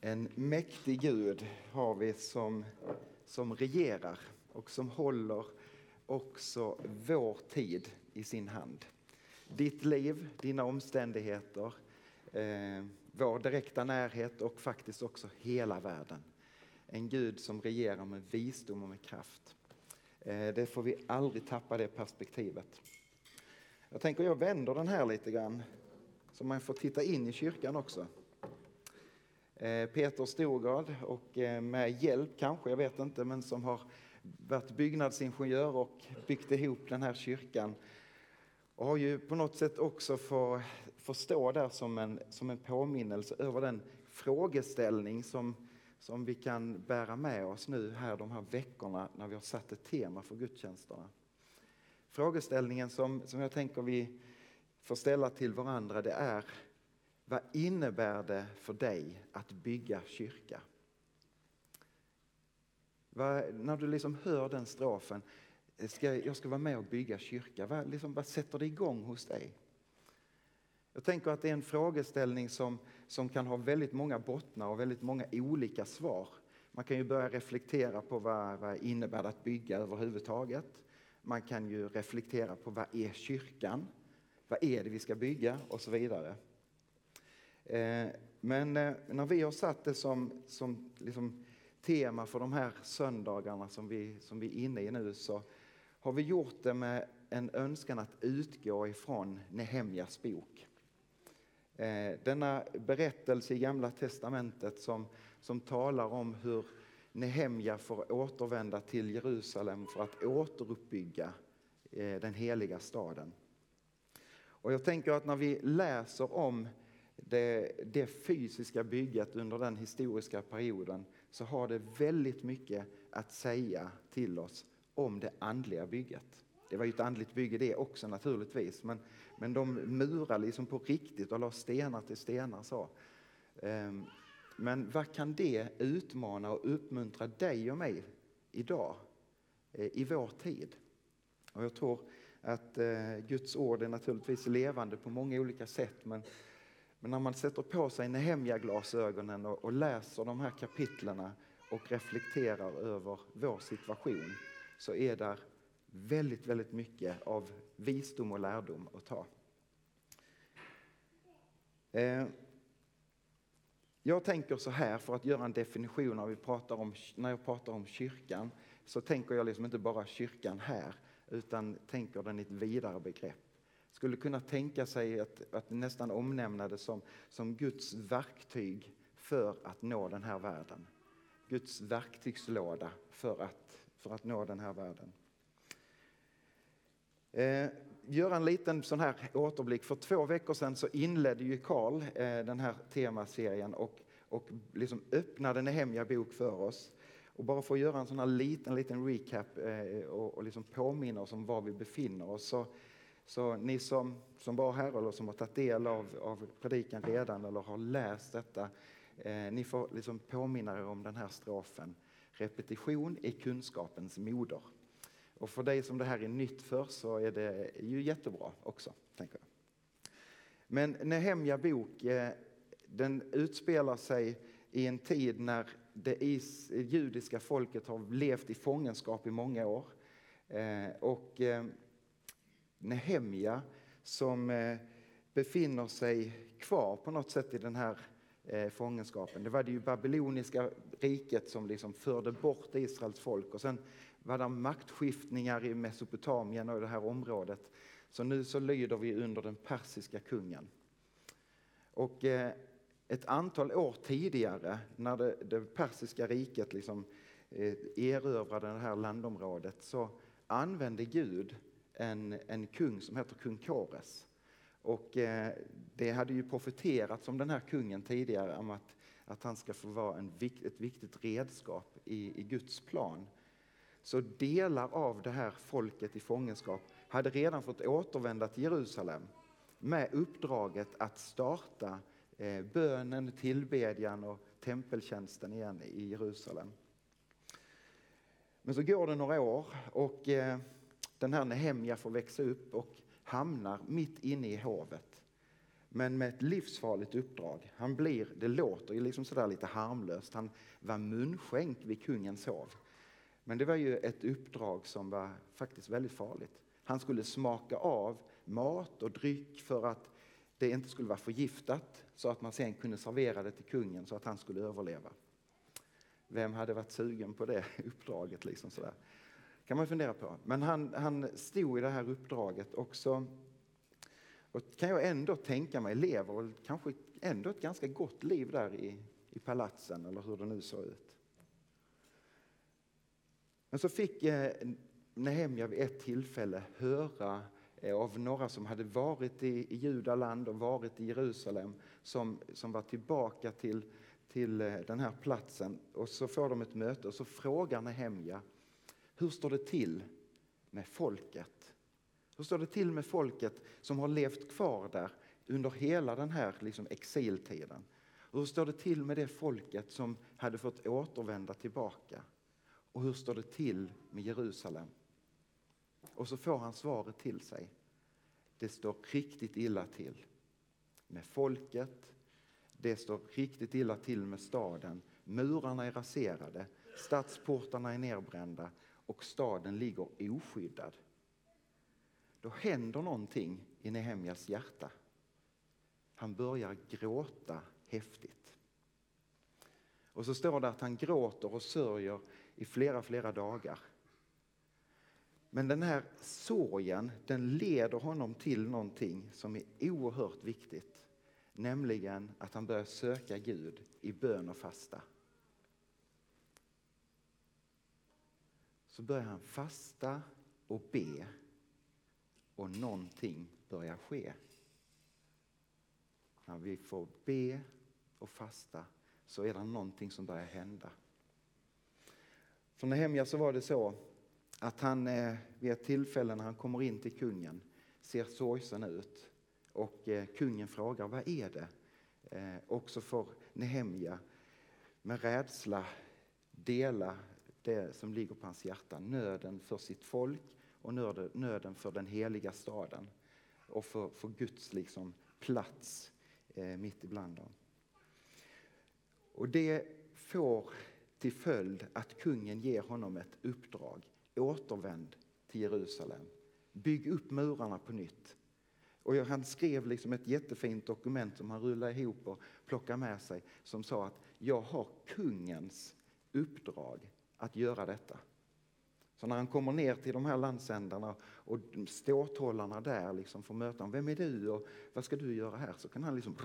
En mäktig Gud har vi som, som regerar och som håller också vår tid i sin hand. Ditt liv, dina omständigheter, eh, vår direkta närhet och faktiskt också hela världen. En Gud som regerar med visdom och med kraft. Eh, det får vi aldrig tappa det perspektivet. Jag tänker jag vänder den här lite grann så man får titta in i kyrkan också. Eh, Peter Storgard och eh, med hjälp kanske, jag vet inte, men som har varit byggnadsingenjör och byggt ihop den här kyrkan och har ju på något sätt också få, få stå där som en, som en påminnelse över den frågeställning som, som vi kan bära med oss nu här de här veckorna när vi har satt ett tema för gudstjänsterna. Frågeställningen som, som jag tänker vi får ställa till varandra det är vad innebär det för dig att bygga kyrka? Vad, när du liksom hör den strofen, ska, jag ska vara med och bygga kyrka, vad, liksom, vad sätter det igång hos dig? Jag tänker att det är en frågeställning som, som kan ha väldigt många bottnar och väldigt många olika svar. Man kan ju börja reflektera på vad, vad innebär det att bygga överhuvudtaget. Man kan ju reflektera på vad är kyrkan? Vad är det vi ska bygga? Och så vidare. Eh, men eh, när vi har satt det som, som liksom tema för de här söndagarna som vi, som vi är inne i nu så har vi gjort det med en önskan att utgå ifrån Nehemjas bok. Eh, denna berättelse i Gamla Testamentet som, som talar om hur Nehemja får återvända till Jerusalem för att återuppbygga den heliga staden. Och jag tänker att när vi läser om det, det, fysiska bygget under den historiska perioden så har det väldigt mycket att säga till oss om det andliga bygget. Det var ju ett andligt bygge det också naturligtvis, men, men de murade liksom på riktigt och la stenar till stenar. Så. Ehm, men vad kan det utmana och uppmuntra dig och mig idag, eh, i vår tid? Och jag tror att eh, Guds ord är naturligtvis levande på många olika sätt, men men när man sätter på sig Nehemja-glasögonen och, och läser de här kapitlerna och reflekterar över vår situation så är där väldigt, väldigt mycket av visdom och lärdom att ta. Eh, jag tänker så här, för att göra en definition när, vi pratar om, när jag pratar om kyrkan, så tänker jag liksom inte bara kyrkan här, utan tänker den i ett vidare begrepp skulle kunna tänka sig att, att nästan omnämna det som, som Guds verktyg för att nå den här världen. Guds verktygslåda för att, för att nå den här världen. Eh, göra en liten sån här återblick. För två veckor sedan så inledde ju Karl eh, den här temaserien och, och liksom öppnade Nehemja bok för oss. Och bara för att göra en sån här liten, liten recap eh, och, och liksom påminna oss om var vi befinner oss så så ni som, som var här eller som har tagit del av, av predikan redan eller har läst detta, eh, ni får liksom påminna er om den här strofen. Repetition är kunskapens moder. Och för dig som det här är nytt för så är det ju jättebra också, tänker jag. Men Nehemja bok, eh, den utspelar sig i en tid när det judiska folket har levt i fångenskap i många år. Eh, och eh, Nehemja som eh, befinner sig kvar på något sätt i den här eh, fångenskapen. Det var det ju babyloniska riket som liksom förde bort Israels folk och sen var det maktskiftningar i Mesopotamien och det här området. Så nu så lyder vi under den persiska kungen. Och eh, ett antal år tidigare när det, det persiska riket liksom erövrade det här landområdet så använde Gud en, en kung som heter kung Kores. Och eh, det hade ju profeterats om den här kungen tidigare, om att, att han ska få vara en, ett viktigt redskap i, i Guds plan. Så delar av det här folket i fångenskap hade redan fått återvända till Jerusalem med uppdraget att starta eh, bönen, tillbedjan och tempeltjänsten igen i Jerusalem. Men så går det några år och eh, den här Nehemja får växa upp och hamnar mitt inne i hovet. men med ett livsfarligt uppdrag. Han blir, det låter ju liksom sådär lite harmlöst, han var munskänk vid kungens hov. Men det var ju ett uppdrag som var faktiskt väldigt farligt. Han skulle smaka av mat och dryck för att det inte skulle vara förgiftat så att man sen kunde servera det till kungen så att han skulle överleva. Vem hade varit sugen på det uppdraget? Liksom sådär? Kan man fundera på. Men han, han stod i det här uppdraget också och kan jag ändå tänka mig lever och kanske ändå ett ganska gott liv där i, i palatsen eller hur det nu såg ut. Men så fick eh, Nehemja vid ett tillfälle höra eh, av några som hade varit i, i Judaland och varit i Jerusalem som, som var tillbaka till, till eh, den här platsen och så får de ett möte och så frågar Nehemja hur står det till med folket? Hur står det till med folket som har levt kvar där under hela den här liksom exiltiden? Hur står det till med det folket som hade fått återvända tillbaka? Och hur står det till med Jerusalem? Och så får han svaret till sig. Det står riktigt illa till med folket. Det står riktigt illa till med staden. Murarna är raserade, stadsportarna är nerbrända och staden ligger oskyddad. Då händer någonting i Nehemjas hjärta. Han börjar gråta häftigt. Och så står det att han gråter och sörjer i flera, flera dagar. Men den här sorgen, den leder honom till någonting som är oerhört viktigt. Nämligen att han börjar söka Gud i bön och fasta. Så börjar han fasta och be och någonting börjar ske. När vi får be och fasta så är det någonting som börjar hända. För Nehemja så var det så att han eh, vid ett tillfälle när han kommer in till kungen ser sorgsen ut och eh, kungen frågar vad är det? Eh, och så får Nehemja med rädsla dela det som ligger på hans hjärta, nöden för sitt folk och nöden för den heliga staden och för, för Guds liksom plats eh, mitt ibland dem. Och det får till följd att kungen ger honom ett uppdrag. Återvänd till Jerusalem. Bygg upp murarna på nytt. Och han skrev liksom ett jättefint dokument som han rullade ihop och plockade med sig som sa att jag har kungens uppdrag att göra detta. Så när han kommer ner till de här landsändarna och ståthållarna där liksom får möta honom. Vem är du och vad ska du göra här? Så kan han liksom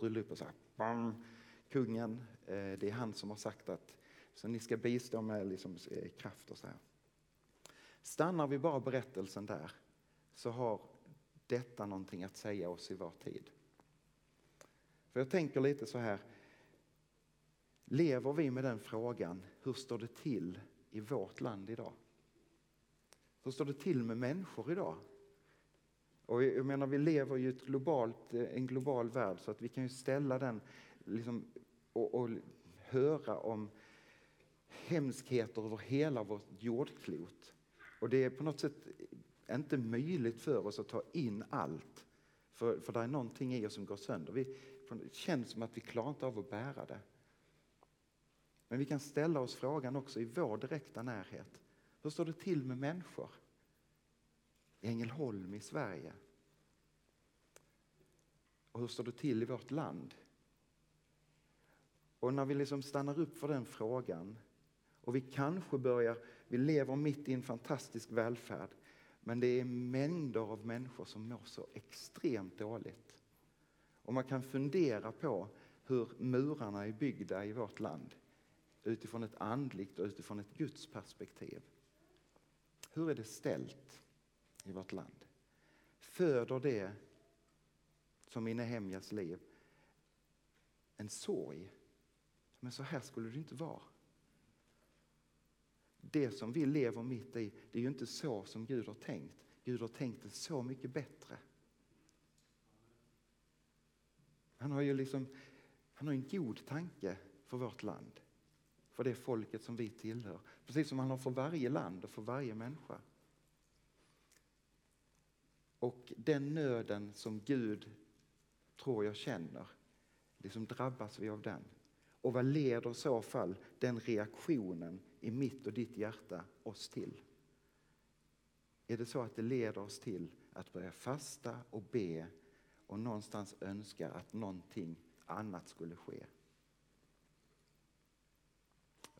rulla upp och säga bam, kungen, eh, det är han som har sagt att så ni ska bistå med liksom eh, kraft och så här. Stannar vi bara berättelsen där så har detta någonting att säga oss i vår tid. För jag tänker lite så här, lever vi med den frågan, hur står det till i vårt land idag? Hur står det till med människor idag? Och jag menar, vi lever i ett globalt, eh, en global värld så att vi kan ju ställa den liksom, och, och höra om hemskheter över hela vårt jordklot. Och det är på något sätt inte möjligt för oss att ta in allt. För, för det är någonting i oss som går sönder. Vi, det känns som att vi klarar inte av att bära det. Men vi kan ställa oss frågan också i vår direkta närhet. Hur står det till med människor? I Ängelholm i Sverige. Och hur står det till i vårt land? Och när vi liksom stannar upp för den frågan och vi kanske börjar, vi lever mitt i en fantastisk välfärd men det är mängder av människor som mår så extremt dåligt. Och man kan fundera på hur murarna är byggda i vårt land utifrån ett andligt och utifrån ett Guds perspektiv. Hur är det ställt i vårt land? Föder det, som i Nehemjas liv, en sorg? Men så här skulle det inte vara. Det som vi lever mitt i, det är ju inte så som Gud har tänkt. Gud har tänkt det så mycket bättre. Han har ju liksom, han har en god tanke för vårt land för det folket som vi tillhör. Precis som han har för varje land och för varje människa. Och den nöden som Gud tror jag känner, liksom drabbas vi av den? Och vad leder i så fall den reaktionen i mitt och ditt hjärta oss till? Är det så att det leder oss till att börja fasta och be och någonstans önska att någonting annat skulle ske?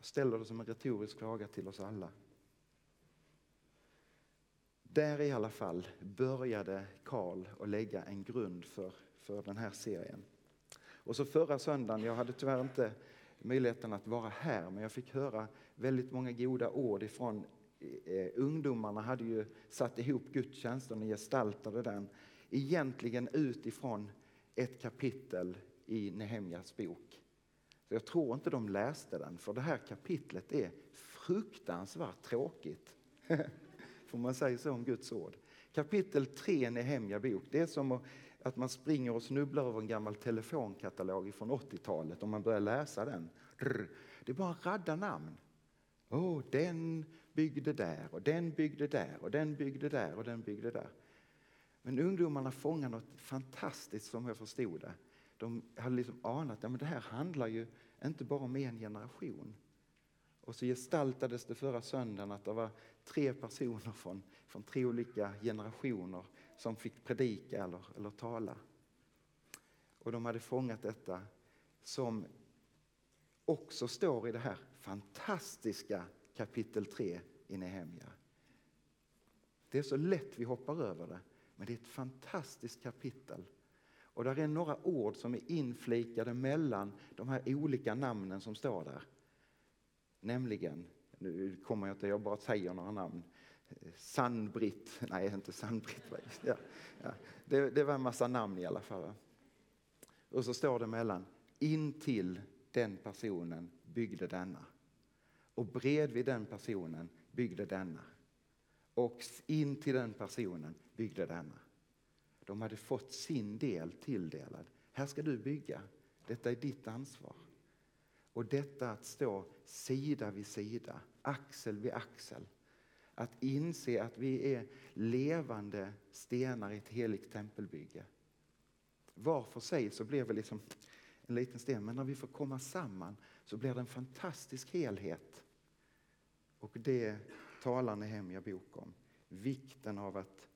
Jag ställer det som en retorisk fråga till oss alla. Där i alla fall började Karl att lägga en grund för, för den här serien. Och så förra söndagen, jag hade tyvärr inte möjligheten att vara här, men jag fick höra väldigt många goda ord ifrån eh, ungdomarna hade ju satt ihop gudstjänsten och gestaltade den egentligen utifrån ett kapitel i Nehemjas bok. Så jag tror inte de läste den, för det här kapitlet är fruktansvärt tråkigt. Får man säga så om Guds ord? Kapitel 3 i Nehemja bok, det är som att man springer och snubblar över en gammal telefonkatalog från 80-talet om man börjar läsa den. Det är bara radda namn. oh, den byggde där och den byggde där och den byggde där och den byggde där. Men ungdomarna fångar något fantastiskt som jag förstod det. De hade liksom anat att ja, det här handlar ju inte bara om en generation. Och så gestaltades det förra söndagen att det var tre personer från, från tre olika generationer som fick predika eller, eller tala. Och de hade fångat detta som också står i det här fantastiska kapitel 3 i Nehemja. Det är så lätt vi hoppar över det, men det är ett fantastiskt kapitel. Och där är några ord som är inflikade mellan de här olika namnen som står där. Nämligen, nu kommer jag inte, jag bara säger några namn. Sandbritt, nej inte Sandbritt. Ja, ja. Det, det, var en massa namn i alla fall. Och så står det mellan, in till den personen byggde denna. Och bredvid den personen byggde denna. Och in till den personen byggde denna. De hade fått sin del tilldelad. Här ska du bygga. Detta är ditt ansvar. Och detta att stå sida vid sida, axel vid axel. Att inse att vi är levande stenar i ett heligt tempelbygge. Var för sig så blir vi liksom en liten sten, men när vi får komma samman så blir det en fantastisk helhet. Och det talar Nehemja bok om. Vikten av att,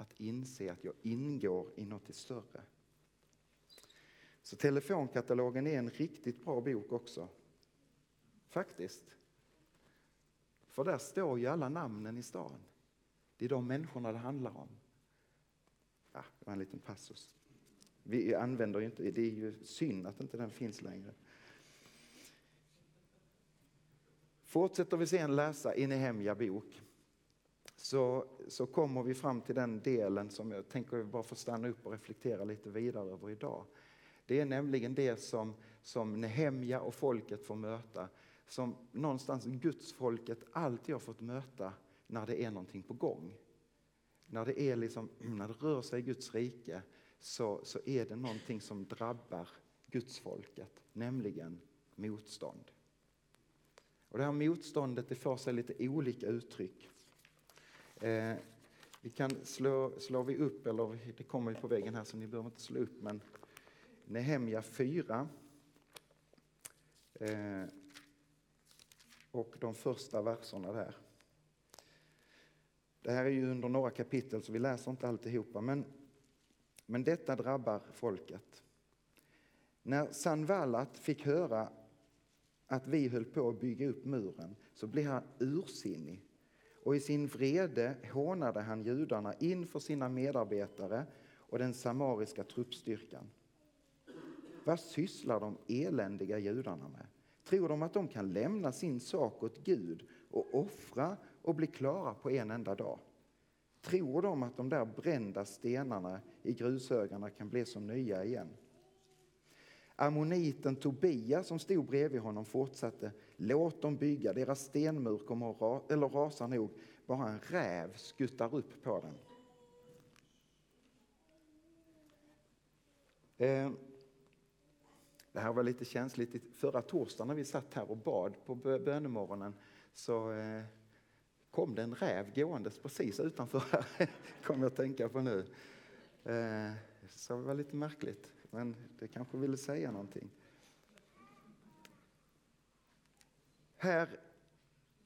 att inse att jag ingår i något större. Så telefonkatalogen är en riktigt bra bok också. Faktiskt. För där står ju alla namnen i stan. Det är de människorna det handlar om. Ja, det var en liten passus. Vi använder ju inte, det är ju synd att inte den finns längre. Fortsätter vi sen läsa i Nehemja bok så, så kommer vi fram till den delen som jag tänker bara få stanna upp och reflektera lite vidare över idag. Det är nämligen det som, som Nehemja och folket får möta, som någonstans gudsfolket alltid har fått möta när det är någonting på gång. När det, är liksom, när det rör sig i Guds rike så, så är det någonting som drabbar gudsfolket, nämligen motstånd. Och det här motståndet det får sig lite olika uttryck. Eh, vi kan slå, slår vi upp, eller det kommer ju på väggen här så ni behöver inte slå upp, men Nehemja 4 eh, och de första verserna där. Det här är ju under några kapitel så vi läser inte alltihopa, men, men detta drabbar folket. När Sanvallat fick höra att vi höll på att bygga upp muren så blev han ursinnig och i sin vrede hånade han judarna inför sina medarbetare och den samariska truppstyrkan. Vad sysslar de eländiga judarna med? Tror de att de kan lämna sin sak åt Gud och offra och bli klara på en enda dag? Tror de att de där brända stenarna i grushögarna kan bli som nya igen? Ammoniten Tobia som stod bredvid honom fortsatte. Låt dem bygga, deras stenmur kommer att ra eller rasar nog. Bara en räv skuttar upp på den. Eh, det här var lite känsligt. Förra torsdagen när vi satt här och bad på bönemorgonen så eh, kom det en räv gåendes precis utanför här, kom jag att tänka på nu. Eh, så det var lite märkligt men det kanske ville säga någonting. Här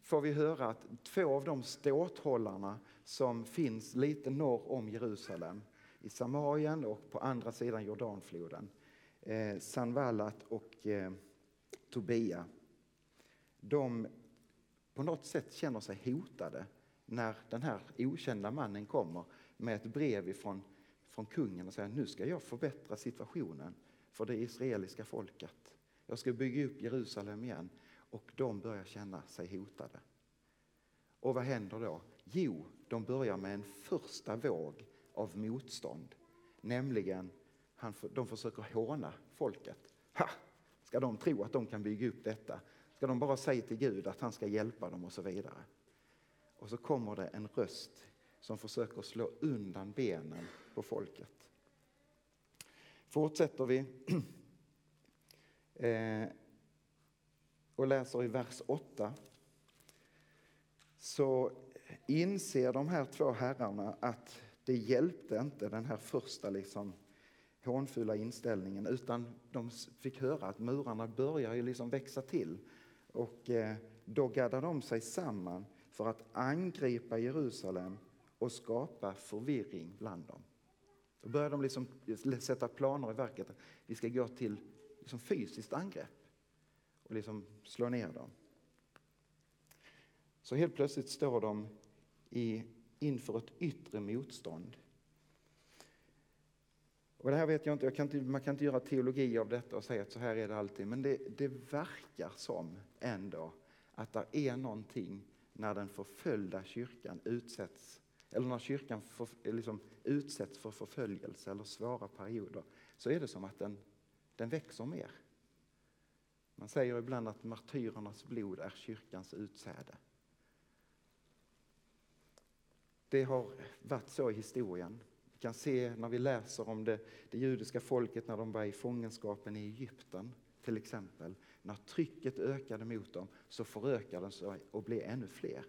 får vi höra att två av de ståthållarna som finns lite norr om Jerusalem, i Samarien och på andra sidan Jordanfloden, eh, Sanvallat och eh, Tobia, de på något sätt känner sig hotade när den här okända mannen kommer med ett brev ifrån, från kungen och säger nu ska jag förbättra situationen för det israeliska folket. Jag ska bygga upp Jerusalem igen och de börjar känna sig hotade. Och vad händer då? Jo, de börjar med en första våg av motstånd. Nämligen, de försöker håna folket. Ha! Ska de tro att de kan bygga upp detta? Ska de bara säga till Gud att han ska hjälpa dem och så vidare? Och så kommer det en röst som försöker slå undan benen på folket. Fortsätter vi eh, och läser i vers 8 så inser de här två herrarna att det hjälpte inte den här första liksom hånfulla inställningen utan de fick höra att murarna börjar ju liksom växa till och eh, då gaddar de sig samman för att angripa Jerusalem och skapa förvirring bland dem. Då börjar de liksom sätta planer i verket. Vi ska gå till liksom fysiskt angrepp och liksom slå ner dem. Så helt plötsligt står de i, inför ett yttre motstånd. Och det här vet jag inte, jag kan inte, man kan inte göra teologi av detta och säga att så här är det alltid, men det, det verkar som ändå att det är någonting när den förföljda kyrkan utsätts, eller när kyrkan för, liksom utsätts för förföljelse eller svåra perioder, så är det som att den, den växer mer. Man säger ibland att martyrernas blod är kyrkans utsäde. Det har varit så i historien. Vi kan se när vi läser om det, det judiska folket när de var i fångenskapen i Egypten till exempel. När trycket ökade mot dem så förökade de sig och blev ännu fler.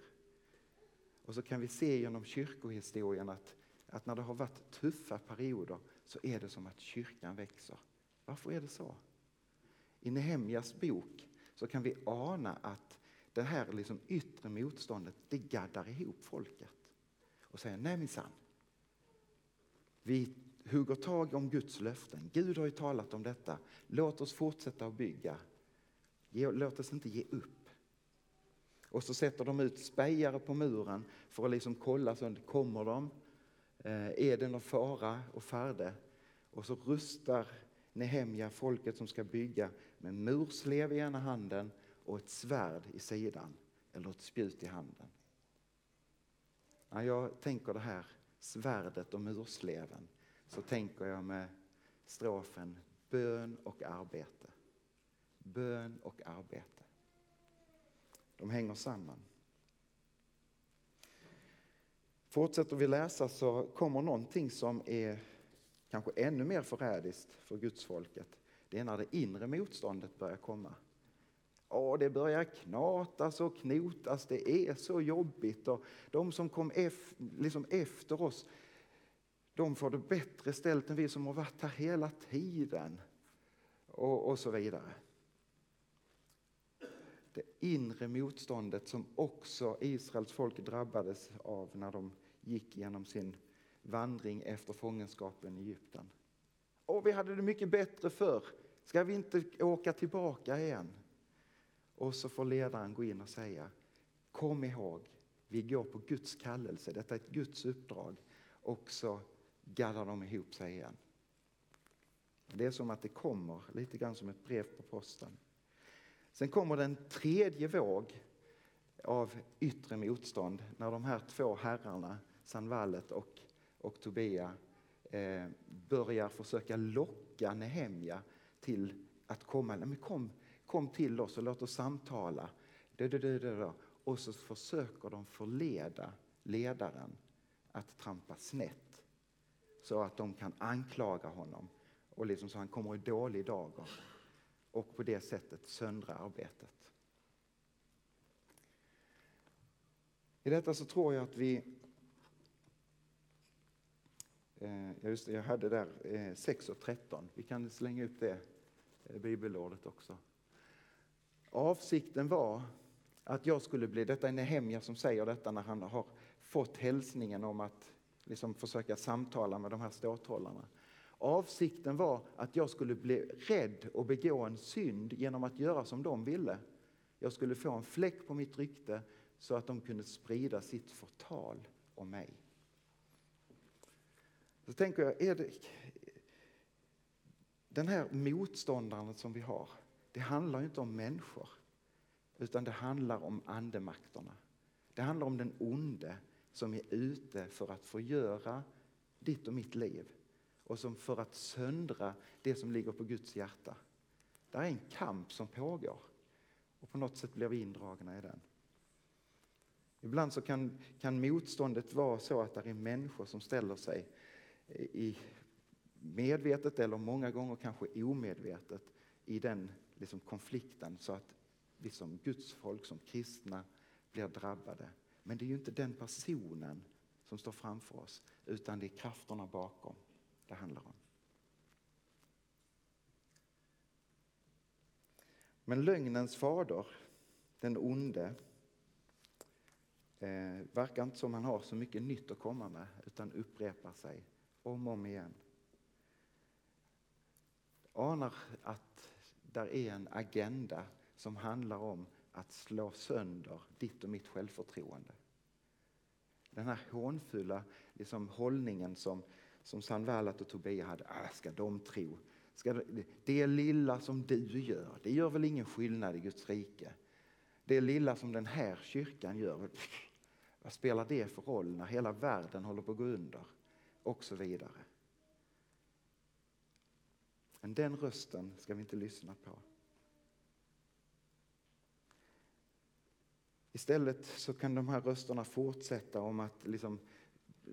Och så kan vi se genom kyrkohistorien att, att när det har varit tuffa perioder så är det som att kyrkan växer. Varför är det så? I Nehemjas bok så kan vi ana att det här liksom yttre motståndet det gaddar ihop folket och säger nej minsann. Vi hugger tag om Guds löften. Gud har ju talat om detta. Låt oss fortsätta att bygga. Låt oss inte ge upp. Och så sätter de ut spejare på muren för att liksom kolla, så kommer de? Eh, är det någon fara och färde? Och så rustar Nehemja folket som ska bygga med murslev i ena handen och ett svärd i sidan eller ett spjut i handen. När jag tänker det här svärdet och mursleven så tänker jag med strofen bön och arbete. Bön och arbete. De hänger samman. Fortsätter vi läsa så kommer någonting som är kanske ännu mer förrädiskt för gudsfolket. Det är när det inre motståndet börjar komma. Ja, det börjar knatas och knotas, det är så jobbigt. Och de som kom ef, liksom efter oss, de får det bättre ställt än vi som har varit här hela tiden. Och, och så vidare. Det inre motståndet som också Israels folk drabbades av när de gick genom sin vandring efter fångenskapen i Egypten. Och vi hade det mycket bättre förr. Ska vi inte åka tillbaka igen? Och så får ledaren gå in och säga, kom ihåg, vi går på Guds kallelse, detta är ett Guds uppdrag. Och så gaddar de ihop sig igen. Det är som att det kommer, lite grann som ett brev på posten. Sen kommer den tredje våg av yttre motstånd när de här två herrarna, Sanvallet och, och Tobia, eh, börjar försöka locka Nehemja till att komma. Men kom, kom till oss och låt oss samtala. Och så försöker de förleda ledaren att trampa snett så att de kan anklaga honom och liksom så han kommer i dålig dager och på det sättet söndra arbetet. I detta så tror jag att vi Eh, just det, jag hade där eh, 6 och 13. Vi kan slänga upp det eh, bibelordet också. Avsikten var att jag skulle bli, detta är Nehemja som säger detta när han har fått hälsningen om att liksom försöka samtala med de här ståthållarna. Avsikten var att jag skulle bli rädd och begå en synd genom att göra som de ville. Jag skulle få en fläck på mitt rykte så att de kunde sprida sitt förtal om mig. Så tänker jag, är det, den här motståndaren som vi har, det handlar inte om människor, utan det handlar om andemakterna. Det handlar om den onde som är ute för att förgöra ditt och mitt liv och som för att söndra det som ligger på Guds hjärta. Det är en kamp som pågår och på något sätt blir vi indragna i den. Ibland så kan, kan motståndet vara så att det är människor som ställer sig i medvetet eller många gånger kanske omedvetet i den liksom konflikten så att vi som Guds folk, som kristna blir drabbade. Men det är ju inte den personen som står framför oss utan det är krafterna bakom det handlar om. Men lögnens fader, den onde, eh, verkar inte som han har så mycket nytt att komma med utan upprepar sig om och om igen. Anar att där är en agenda som handlar om att slå sönder ditt och mitt självförtroende. Den här hånfulla liksom, hållningen som, som Sanvallat och Tobia hade. Äh, ska de tro? Ska det lilla som du gör, det gör väl ingen skillnad i Guds rike? Det lilla som den här kyrkan gör, vad spelar det för roll när hela världen håller på att gå under? Och så vidare. Men den rösten ska vi inte lyssna på. Istället så kan de här rösterna fortsätta om att liksom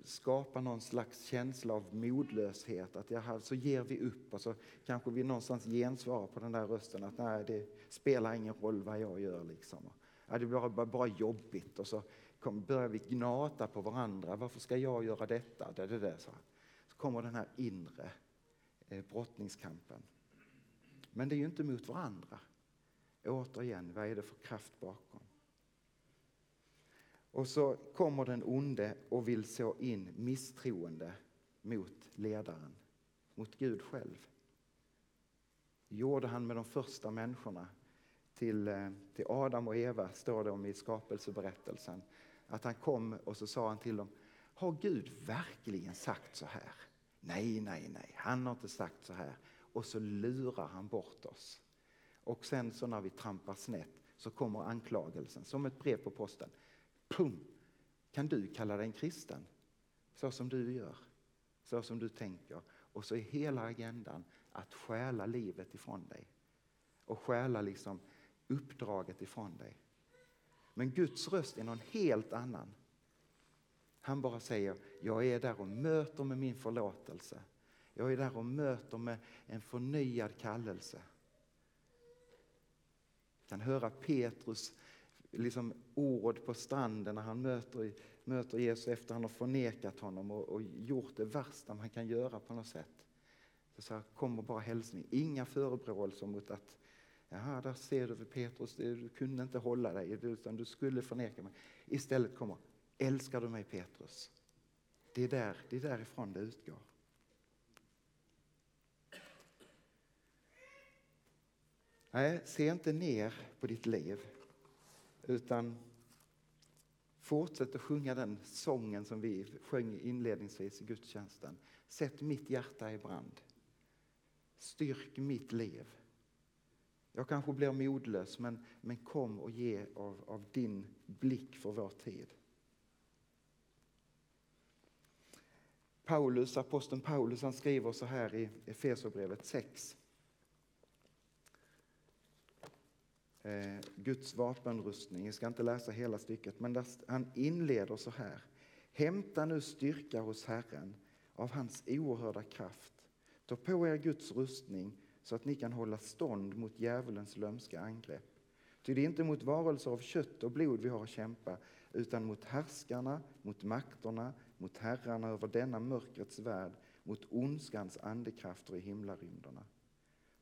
skapa någon slags känsla av modlöshet. Att jaha, så ger vi upp och så kanske vi någonstans gensvarar på den där rösten att nej, det spelar ingen roll vad jag gör. Liksom. Ja, det blir bara, bara jobbigt och så börjar vi gnata på varandra. Varför ska jag göra detta? Det, det, det, så. så kommer den här inre eh, brottningskampen. Men det är ju inte mot varandra. Återigen, vad är det för kraft bakom? Och så kommer den onde och vill så in misstroende mot ledaren, mot Gud själv. Det gjorde han med de första människorna. Till, eh, till Adam och Eva står det om i skapelseberättelsen. Att han kom och så sa han till dem, har Gud verkligen sagt så här? Nej, nej, nej, han har inte sagt så här. Och så lurar han bort oss. Och sen så när vi trampar snett så kommer anklagelsen som ett brev på posten. Pum! Kan du kalla dig en kristen? Så som du gör, så som du tänker. Och så är hela agendan att stjäla livet ifrån dig. Och stjäla liksom uppdraget ifrån dig. Men Guds röst är någon helt annan. Han bara säger, jag är där och möter med min förlåtelse. Jag är där och möter med en förnyad kallelse. Jag kan höra Petrus liksom ord på stranden när han möter, möter Jesus efter att han har förnekat honom och, och gjort det värsta man kan göra på något sätt. Så här kommer bara hälsning, inga förebråelser mot att Jaha, där ser du för Petrus, du kunde inte hålla dig utan du skulle förneka mig. Istället kommer, älskar du mig Petrus? Det är, där, det är därifrån det utgår. Nej, se inte ner på ditt liv. Utan fortsätt att sjunga den sången som vi sjöng inledningsvis i gudstjänsten. Sätt mitt hjärta i brand. Styrk mitt liv. Jag kanske blir modlös, men, men kom och ge av, av din blick för vår tid. Paulus, aposteln Paulus han skriver så här i Efesierbrevet 6. Eh, Guds vapenrustning. Jag ska inte läsa hela stycket, men där, han inleder så här. Hämta nu styrka hos Herren av hans oerhörda kraft. Ta på er Guds rustning så att ni kan hålla stånd mot djävulens lömska angrepp. Ty det är inte mot varelser av kött och blod vi har att kämpa, utan mot härskarna, mot makterna, mot herrarna över denna mörkrets värld, mot ondskans andekrafter i himlarymderna.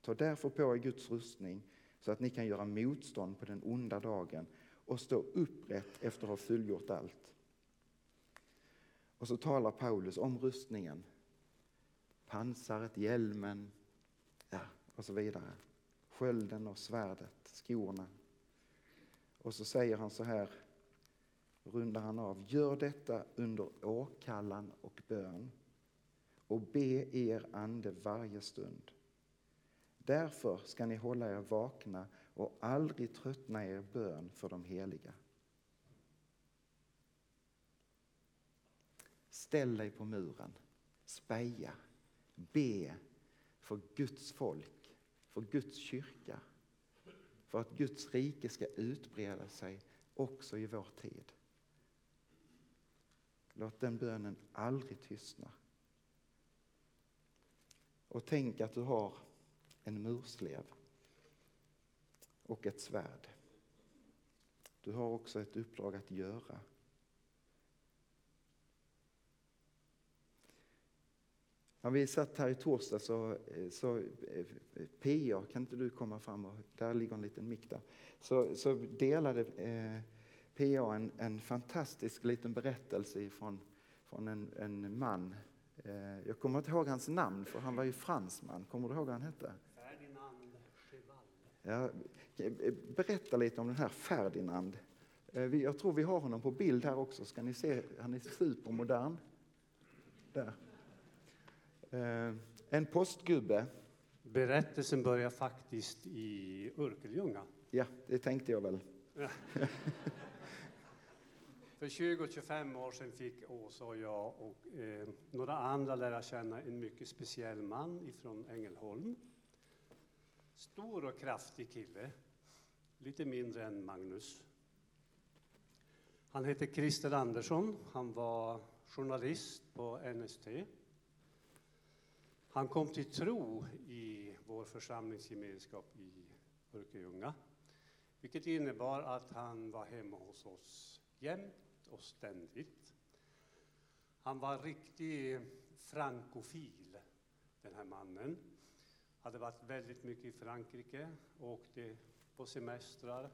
Ta därför på er Guds rustning så att ni kan göra motstånd på den onda dagen och stå upprätt efter att ha fullgjort allt. Och så talar Paulus om rustningen. Pansaret, hjälmen ja, och så vidare. Skölden och svärdet, skorna. Och så säger han så här, rundar han av. Gör detta under åkallan och bön och be er ande varje stund. Därför ska ni hålla er vakna och aldrig tröttna er bön för de heliga. Ställ dig på muren, speja, be för Guds folk, för Guds kyrka, för att Guds rike ska utbreda sig också i vår tid. Låt den bönen aldrig tystna. Och tänk att du har en murslev och ett svärd. Du har också ett uppdrag att göra. När vi satt här i torsdag så, eh, så eh, Pia, kan inte du komma fram och där ligger en liten mick där. Så, så delade eh, PA en, en fantastisk liten berättelse från, från en, en man. Eh, jag kommer inte ihåg hans namn för han var ju fransman. Kommer du ihåg vad han hette? Cheval. Ja, berätta lite om den här Ferdinand. Eh, jag tror vi har honom på bild här också. Ska ni se? Han är supermodern. Där. Eh, en postgubbe. Berättelsen börjar faktiskt i Örkelljunga. Ja, det tänkte jag väl. För 20-25 år sedan fick Åsa och jag och eh, några andra lära känna en mycket speciell man ifrån Ängelholm. Stor och kraftig kille, lite mindre än Magnus. Han hette Christer Andersson, han var journalist på NST. Han kom till tro i vår församlingsgemenskap i Örkelljunga, vilket innebar att han var hemma hos oss jämt och ständigt. Han var riktig frankofil, den här mannen. Hade varit väldigt mycket i Frankrike, åkte på semestrar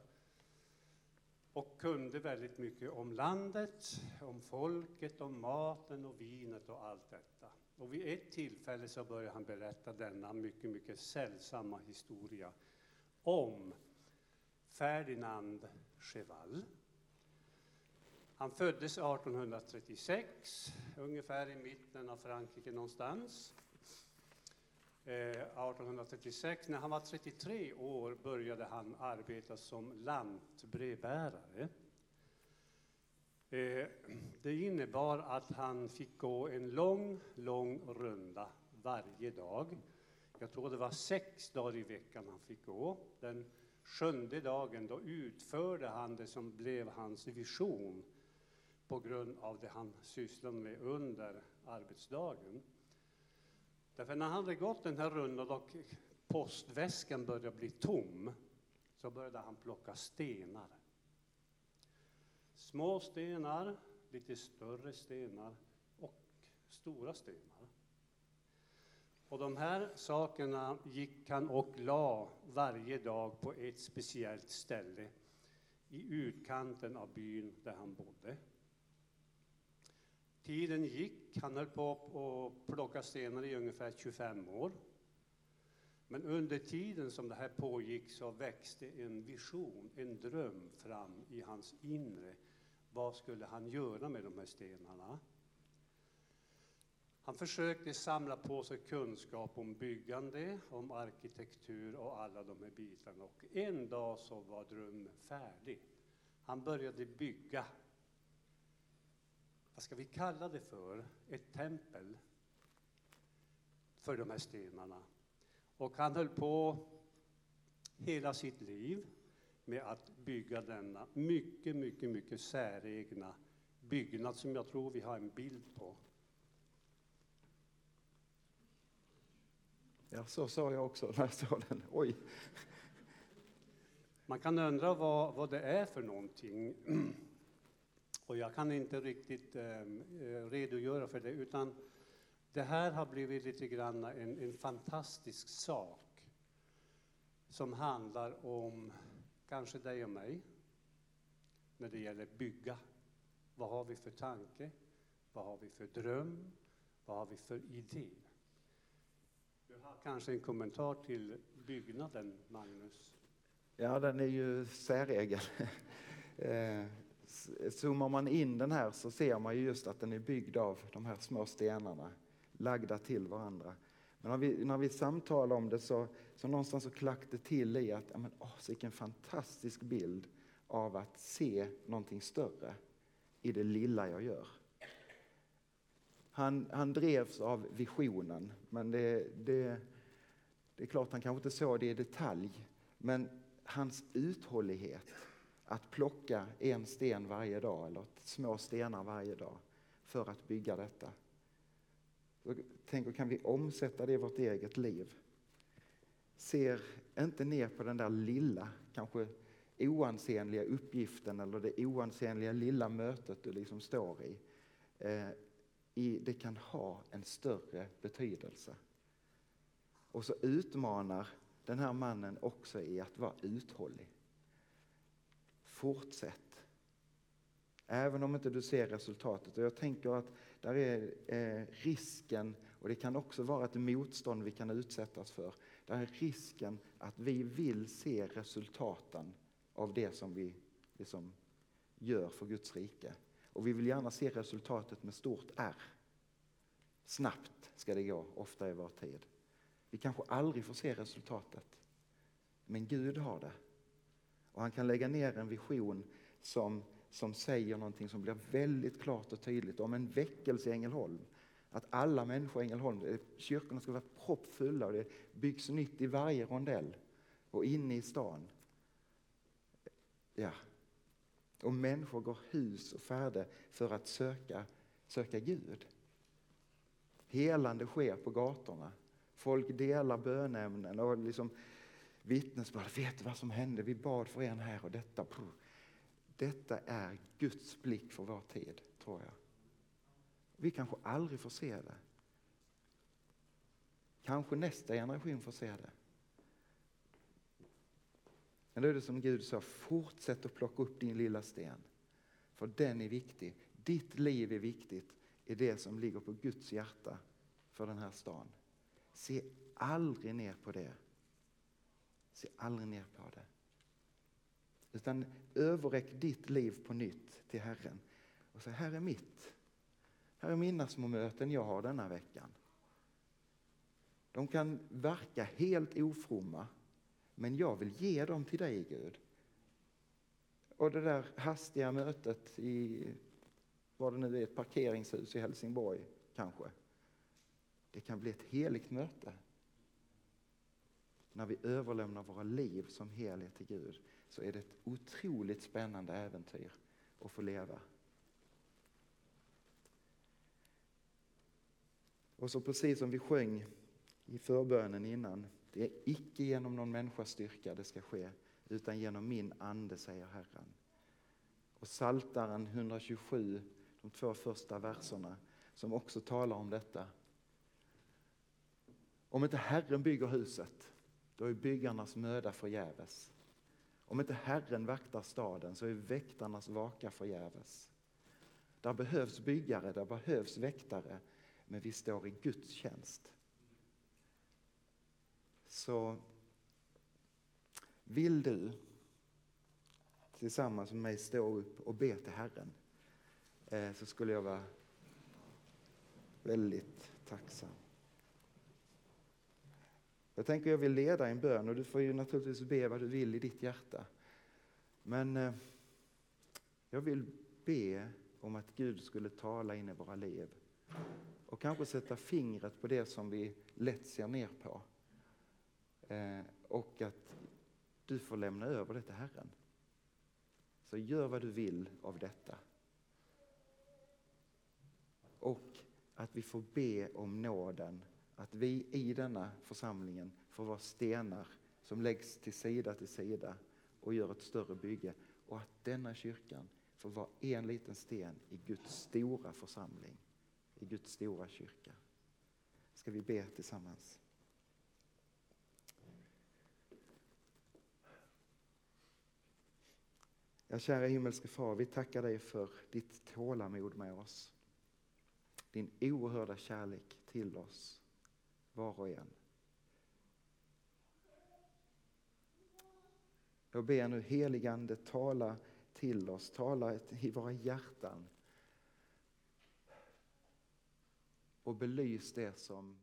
och kunde väldigt mycket om landet, om folket, om maten och vinet och allt detta. Och vid ett tillfälle så började han berätta denna mycket, mycket sällsamma historia om Ferdinand Cheval han föddes 1836, ungefär i mitten av Frankrike någonstans. Eh, 1836, när han var 33 år, började han arbeta som lantbrevbärare. Eh, det innebar att han fick gå en lång, lång runda varje dag. Jag tror det var sex dagar i veckan han fick gå. Den sjunde dagen då utförde han det som blev hans vision på grund av det han sysslade med under arbetsdagen. Därför när han hade gått den här rundan och postväskan började bli tom så började han plocka stenar. Små stenar, lite större stenar och stora stenar. Och de här sakerna gick han och la varje dag på ett speciellt ställe i utkanten av byn där han bodde. Tiden gick, han höll på att plocka stenar i ungefär 25 år. Men under tiden som det här pågick så växte en vision, en dröm fram i hans inre. Vad skulle han göra med de här stenarna? Han försökte samla på sig kunskap om byggande, om arkitektur och alla de här bitarna. Och en dag så var drömmen färdig. Han började bygga vad ska vi kalla det för, ett tempel för de här stenarna. Och han höll på hela sitt liv med att bygga denna mycket, mycket, mycket säregna byggnad som jag tror vi har en bild på. Ja, så sa jag också när jag såg den. Oj! Man kan undra vad, vad det är för någonting. Och jag kan inte riktigt ehm, eh, redogöra för det, utan det här har blivit lite grann en, en fantastisk sak som handlar om kanske dig och mig när det gäller bygga. Vad har vi för tanke? Vad har vi för dröm? Vad har vi för idé? Du har kanske en kommentar till byggnaden, Magnus? Ja, den är ju säregen. Eh, Zoomar man in den här så ser man ju just att den är byggd av de här små stenarna lagda till varandra. Men när vi, när vi samtalar om det så, så någonstans så klack det till i att, ja men åh, vilken fantastisk bild av att se någonting större i det lilla jag gör. Han, han drevs av visionen, men det, det, det är klart han kanske inte såg det i detalj. Men hans uthållighet att plocka en sten varje dag eller små stenar varje dag för att bygga detta. Tänk, kan vi omsätta det i vårt eget liv? Ser inte ner på den där lilla, kanske oansenliga uppgiften eller det oansenliga lilla mötet du liksom står i. Eh, i. Det kan ha en större betydelse. Och så utmanar den här mannen också i att vara uthållig. Fortsätt. Även om inte du ser resultatet. Och jag tänker att där är eh, risken, och det kan också vara ett motstånd vi kan utsättas för. Där är risken att vi vill se resultaten av det som vi liksom gör för Guds rike. Och vi vill gärna se resultatet med stort R. Snabbt ska det gå, ofta i vår tid. Vi kanske aldrig får se resultatet. Men Gud har det. Och han kan lägga ner en vision som, som säger någonting som blir väldigt klart och tydligt om en väckelse i Ängelholm. Att alla människor i Ängelholm, eh, kyrkorna ska vara proppfulla och det byggs nytt i varje rondell och inne i stan. Ja. Och människor går hus och färde för att söka, söka Gud. Helande sker på gatorna. Folk delar bönämnen och liksom vittnesbörd. Vet du vad som hände? Vi bad för en här och detta. Detta är Guds blick för vår tid, tror jag. Vi kanske aldrig får se det. Kanske nästa generation får se det. Men då är det som Gud sa, fortsätt att plocka upp din lilla sten. För den är viktig. Ditt liv är viktigt i det som ligger på Guds hjärta för den här stan. Se aldrig ner på det. Se aldrig ner på det. Utan överräck ditt liv på nytt till Herren. Och säg, här är mitt. Här är mina små möten jag har denna veckan. De kan verka helt ofromma, men jag vill ge dem till dig Gud. Och det där hastiga mötet i, vad det nu är, ett parkeringshus i Helsingborg kanske. Det kan bli ett heligt möte. När vi överlämnar våra liv som helhet till Gud så är det ett otroligt spännande äventyr att få leva. Och så precis som vi sjöng i förbönen innan, det är icke genom någon människas styrka det ska ske, utan genom min ande, säger Herren. Och Saltaren 127, de två första verserna, som också talar om detta. Om inte Herren bygger huset, då är byggarnas möda förgäves. Om inte Herren vaktar staden så är väktarnas vaka förgäves. Där behövs byggare, där behövs väktare, men vi står i Guds tjänst. Så vill du tillsammans med mig stå upp och be till Herren eh, så skulle jag vara väldigt tacksam. Jag tänker jag vill leda en bön och du får ju naturligtvis be vad du vill i ditt hjärta. Men eh, jag vill be om att Gud skulle tala in i våra liv och kanske sätta fingret på det som vi lätt ser ner på. Eh, och att du får lämna över det till Herren. Så gör vad du vill av detta. Och att vi får be om nåden att vi i denna församlingen får vara stenar som läggs till sida till sida och gör ett större bygge och att denna kyrkan får vara en liten sten i Guds stora församling, i Guds stora kyrka. Ska vi be tillsammans? Ja, kära himmelske far, vi tackar dig för ditt tålamod med oss. Din oerhörda kärlek till oss, var och en. Jag ber nu heligande tala till oss, tala i våra hjärtan och belys det som